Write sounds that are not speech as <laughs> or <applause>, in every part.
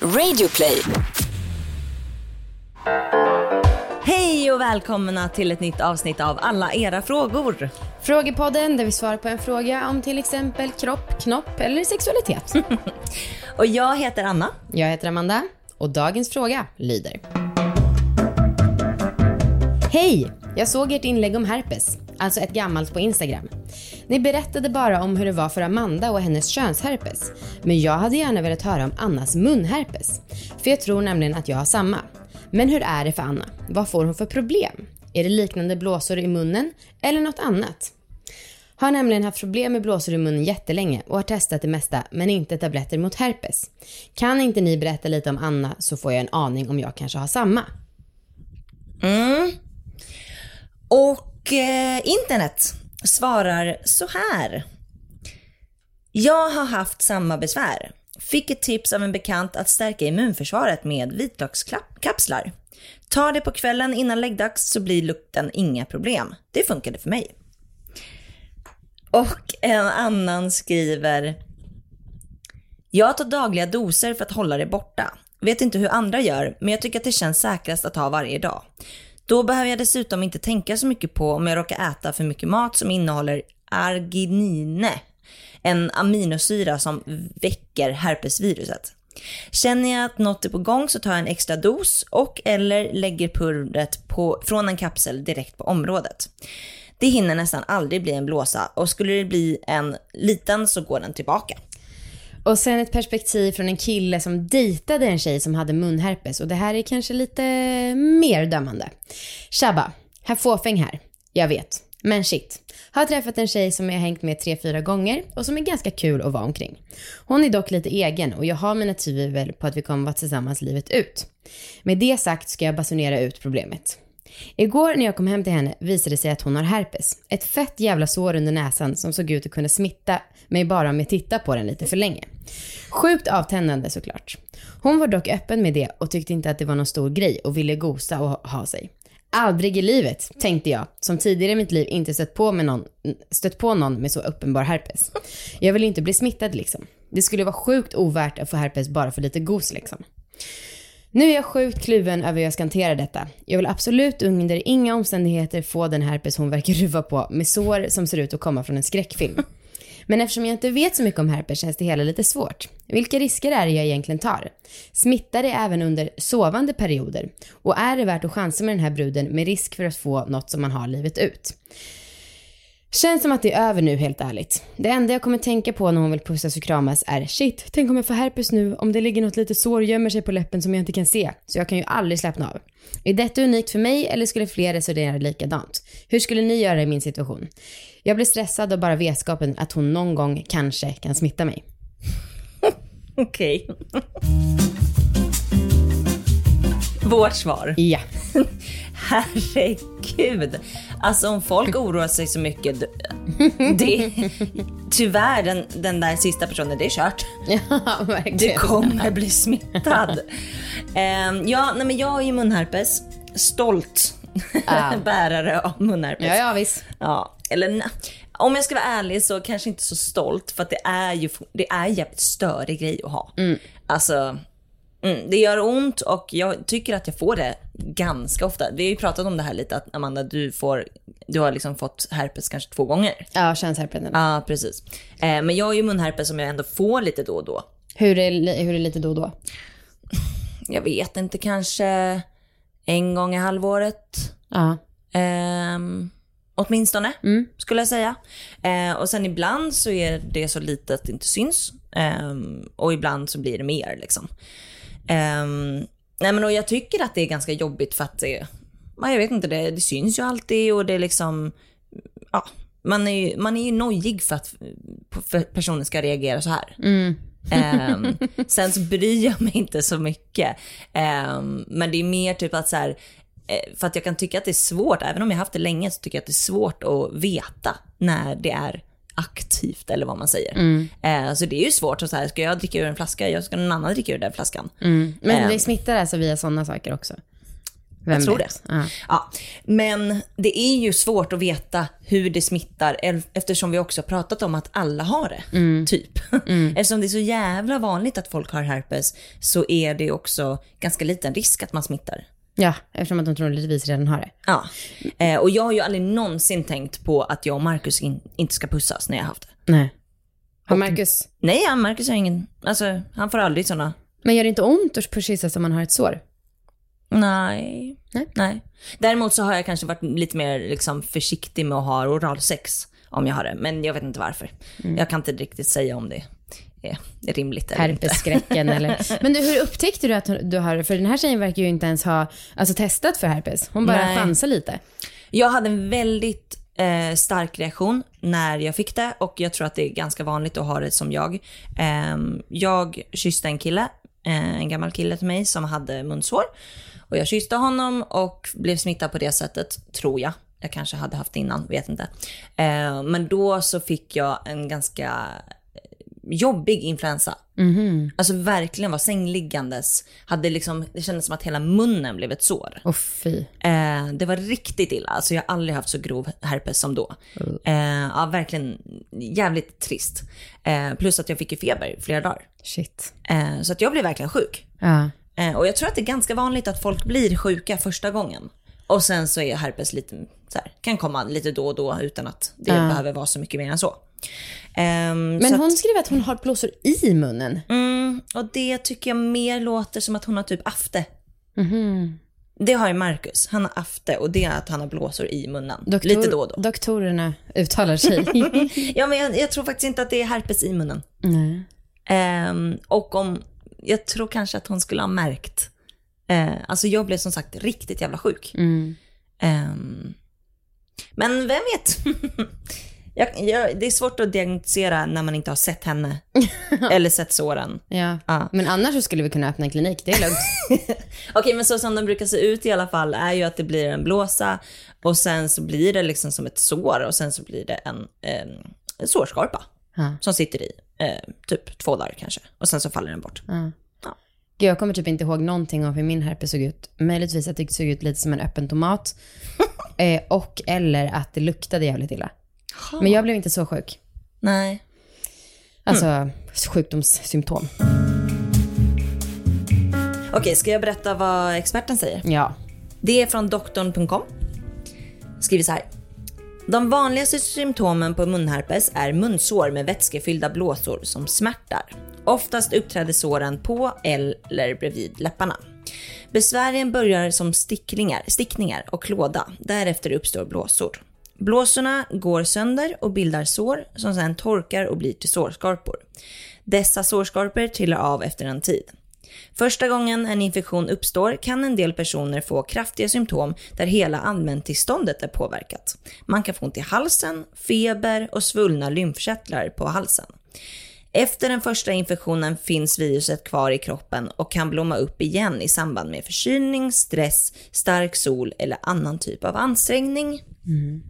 Radioplay. Hej och välkomna till ett nytt avsnitt av Alla era frågor. Frågepodden där vi svarar på en fråga om till exempel kropp, knopp eller sexualitet. <laughs> Och jag heter Anna. Jag heter Amanda och dagens fråga lyder. Hej! Jag såg ert inlägg om herpes, alltså ett gammalt på Instagram. Ni berättade bara om hur det var för Amanda och hennes könsherpes. Men jag hade gärna velat höra om Annas munherpes. För jag tror nämligen att jag har samma. Men hur är det för Anna? Vad får hon för problem? Är det liknande blåsor i munnen eller något annat? Har nämligen haft problem med blåsor i munnen jättelänge och har testat det mesta men inte tabletter mot herpes. Kan inte ni berätta lite om Anna så får jag en aning om jag kanske har samma. Mm. Och eh, internet svarar så här. Jag har haft samma besvär. Fick ett tips av en bekant att stärka immunförsvaret med vitlökskapslar. Ta det på kvällen innan läggdags så blir lukten inga problem. Det funkade för mig. Och en annan skriver. Jag tar dagliga doser för att hålla det borta. Vet inte hur andra gör, men jag tycker att det känns säkrast att ha varje dag. Då behöver jag dessutom inte tänka så mycket på om jag råkar äta för mycket mat som innehåller arginine, en aminosyra som väcker herpesviruset. Känner jag att något är på gång så tar jag en extra dos och eller lägger pulvret på, från en kapsel direkt på området. Det hinner nästan aldrig bli en blåsa och skulle det bli en liten så går den tillbaka. Och sen ett perspektiv från en kille som dejtade en tjej som hade munherpes och det här är kanske lite mer dömande. Shabba, här fåfäng här. Jag vet. Men shit. Har träffat en tjej som jag hängt med tre, fyra gånger och som är ganska kul att vara omkring. Hon är dock lite egen och jag har mina tvivel på att vi kommer vara tillsammans livet ut. Med det sagt ska jag basunera ut problemet. Igår när jag kom hem till henne visade det sig att hon har herpes. Ett fett jävla sår under näsan som såg ut att kunna smitta mig bara om jag tittar på den lite för länge. Sjukt avtändande såklart. Hon var dock öppen med det och tyckte inte att det var någon stor grej och ville gosa och ha sig. Aldrig i livet, tänkte jag, som tidigare i mitt liv inte stött på, med någon, stött på någon med så uppenbar herpes. Jag vill inte bli smittad liksom. Det skulle vara sjukt ovärt att få herpes bara för lite gos liksom. Nu är jag sjukt kluven över hur jag ska hantera detta. Jag vill absolut under inga omständigheter få den herpes hon verkar ruva på med sår som ser ut att komma från en skräckfilm. Men eftersom jag inte vet så mycket om herpes känns det hela lite svårt. Vilka risker är det jag egentligen tar? Smittar det även under sovande perioder? Och är det värt att chansa med den här bruden med risk för att få något som man har livet ut? Känns som att det är över nu helt ärligt. Det enda jag kommer tänka på när hon vill pussas och kramas är shit, tänk om jag får herpes nu, om det ligger något litet sår gömmer sig på läppen som jag inte kan se. Så jag kan ju aldrig slappna av. Är detta unikt för mig eller skulle fler resonera likadant? Hur skulle ni göra i min situation? Jag blir stressad av bara vetskapen att hon någon gång kanske kan smitta mig. <laughs> Okej. Vårt svar. Ja. <laughs> Herregud. Alltså om folk oroar sig så mycket. Det, tyvärr, den, den där sista personen, det är kört. <laughs> Ja, verkligen. Du kommer bli smittad. <laughs> Ehm, ja, nej men jag har ju munherpes. Stolt Ah. bärare av munherpes. Ja, ja, visst. Ja, eller nej. Om jag ska vara ärlig så kanske inte så stolt för att det är ju det är jävligt störig grej att ha. Alltså, mm, det gör ont och jag tycker att jag får det ganska ofta. Vi har ju pratat om det här lite att Amanda, du får, du har liksom fått herpes kanske två gånger. Ja, könsherpes. Ja, precis. Eh, men jag har ju munherpes som jag ändå får lite då och då. Hur är, hur är lite då och då? Jag vet inte, kanske en gång i halvåret. Ja. Ehm, åtminstone, skulle jag säga. Eh, och sen ibland så är det så lite att det inte syns. Ehm, och ibland så blir det mer liksom. Ehm, nej men och jag tycker att det är ganska jobbigt för att det, ja, jag vet inte, det, det syns ju alltid och det är liksom, ja, man är ju, man är ju nojig för att för personen ska reagera så här. Ehm, <laughs> sen så bryr jag mig inte så mycket. Ehm, men det är mer typ att så här, eh, för att jag kan tycka att det är svårt, även om jag haft det länge, så tycker jag att det är svårt att veta när det är aktivt eller vad man säger. Eh, så det är ju svårt, så här, ska jag dricka ur en flaska, jag ska någon annan dricka ur den flaskan. Men Ehm. det smittar alltså via sådana saker också? Vem jag tror vet? det. Ja. Ja. Men det är ju svårt att veta hur det smittar eftersom vi också pratat om att alla har det. Mm. Typ. <laughs> Eftersom det är så jävla vanligt att folk har herpes så är det också ganska liten risk att man smittar. Ja, eftersom att de troligtvis redan har det. Ja. Eh, och jag har ju aldrig någonsin tänkt på att jag och Marcus in- inte ska pussas när jag har haft det. Nej. Har Marcus... Nej, ja, Marcus har ingen, alltså han får aldrig sådana Men gör det inte ont att kyssas om man har ett sår? Nej. Nej. Däremot så har jag kanske varit lite mer liksom, försiktig med att ha oralsex om jag har det. Men jag vet inte varför. Mm. Jag kan inte riktigt säga om det är rimligt eller. Herpesskräcken eller... <laughs> Men du, hur upptäckte du att du har För den här tjejen verkar ju inte ens ha alltså, testat för herpes. Hon bara Nej. chansar lite. Jag hade en väldigt eh, stark reaktion när jag fick det och jag tror att det är ganska vanligt att ha det som jag. Ehm, jag kysste en kille, eh, en gammal kille till mig som hade munsår. Och jag kysste honom och blev smittad på det sättet, tror jag. Jag kanske hade haft det innan, vet inte. Eh, men då så fick jag en ganska jobbig influensa. Alltså verkligen var sängliggandes. Hade liksom, det kändes som att hela munnen blev ett sår. Fy. Eh, det var riktigt illa. Alltså jag har aldrig haft så grov herpes som då. Eh, ja, verkligen jävligt trist. Eh, plus att jag fick ju feber flera dagar. Shit. Eh, så att jag blev verkligen sjuk. Ja. Eh, och jag tror att det är ganska vanligt att folk blir sjuka första gången. Och sen så är herpes lite så här, kan komma lite då och då utan att det behöver vara så mycket mer än så. Ehm, Men hon att, skriver att hon har blåsor i munnen. mm, och det tycker jag mer låter som att hon har typ afte. Mhm. Det har ju Marcus. Han har afte och det är att han har blåsor i munnen. Doktor- Lite då och då. Doktorerna uttalar sig. <laughs> Ja, men jag, jag tror faktiskt inte att det är herpes i munnen. Nej. Ehm, och om, jag tror kanske att hon skulle ha märkt. Eh, alltså jag blev som sagt riktigt jävla sjuk. Mm. Ehm, men vem vet? <laughs> jag, jag, det är svårt att diagnostisera när man inte har sett henne. <laughs> eller sett såren. Ja. Ja. Men annars så skulle vi kunna öppna en klinik, det är lugnt. <laughs> Okej, men så som de brukar se ut i alla fall är ju att det blir en blåsa och sen så blir det liksom som ett sår och sen så blir det en, eh, en sårskorpa Ja. som sitter i eh, typ två dagar kanske och sen så faller den bort. Ja. Gud, jag kommer typ inte ihåg någonting om hur min herpes såg ut. Möjligtvis att det såg ut lite som en öppen tomat. <laughs> eh, och eller att det luktade jävligt illa. Men jag blev inte så sjuk. Nej. Alltså sjukdomssymptom. Okej, ska jag berätta vad experten säger? Ja. Det är från doktorn.com. Skriver så här. De vanligaste symptomen på munherpes är munsår med vätskefyllda blåsor som smärtar. Oftast uppträder såren på eller bredvid läpparna. Besvären börjar som stickningar, stickningar och klåda. Därefter uppstår blåsor. Blåsorna går sönder och bildar sår som sedan torkar och blir till sårskorpor. Dessa sårskorpor trillar av efter en tid. Första gången en infektion uppstår kan en del personer få kraftiga symptom där hela allmäntillståndet är påverkat. Man kan få ont i halsen, feber och svullna lymfkörtlar på halsen. Efter den första infektionen finns viruset kvar i kroppen och kan blomma upp igen i samband med förkylning, stress, stark sol eller annan typ av ansträngning. Mm.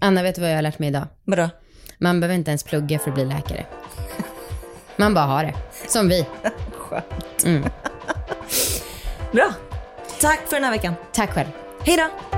Anna, vet du vad jag har lärt mig idag? Vadå? Man behöver inte ens plugga för att bli läkare. Man bara har det. Som vi. <laughs> Skönt. Bra. Tack för den här veckan. Tack själv. Hej då!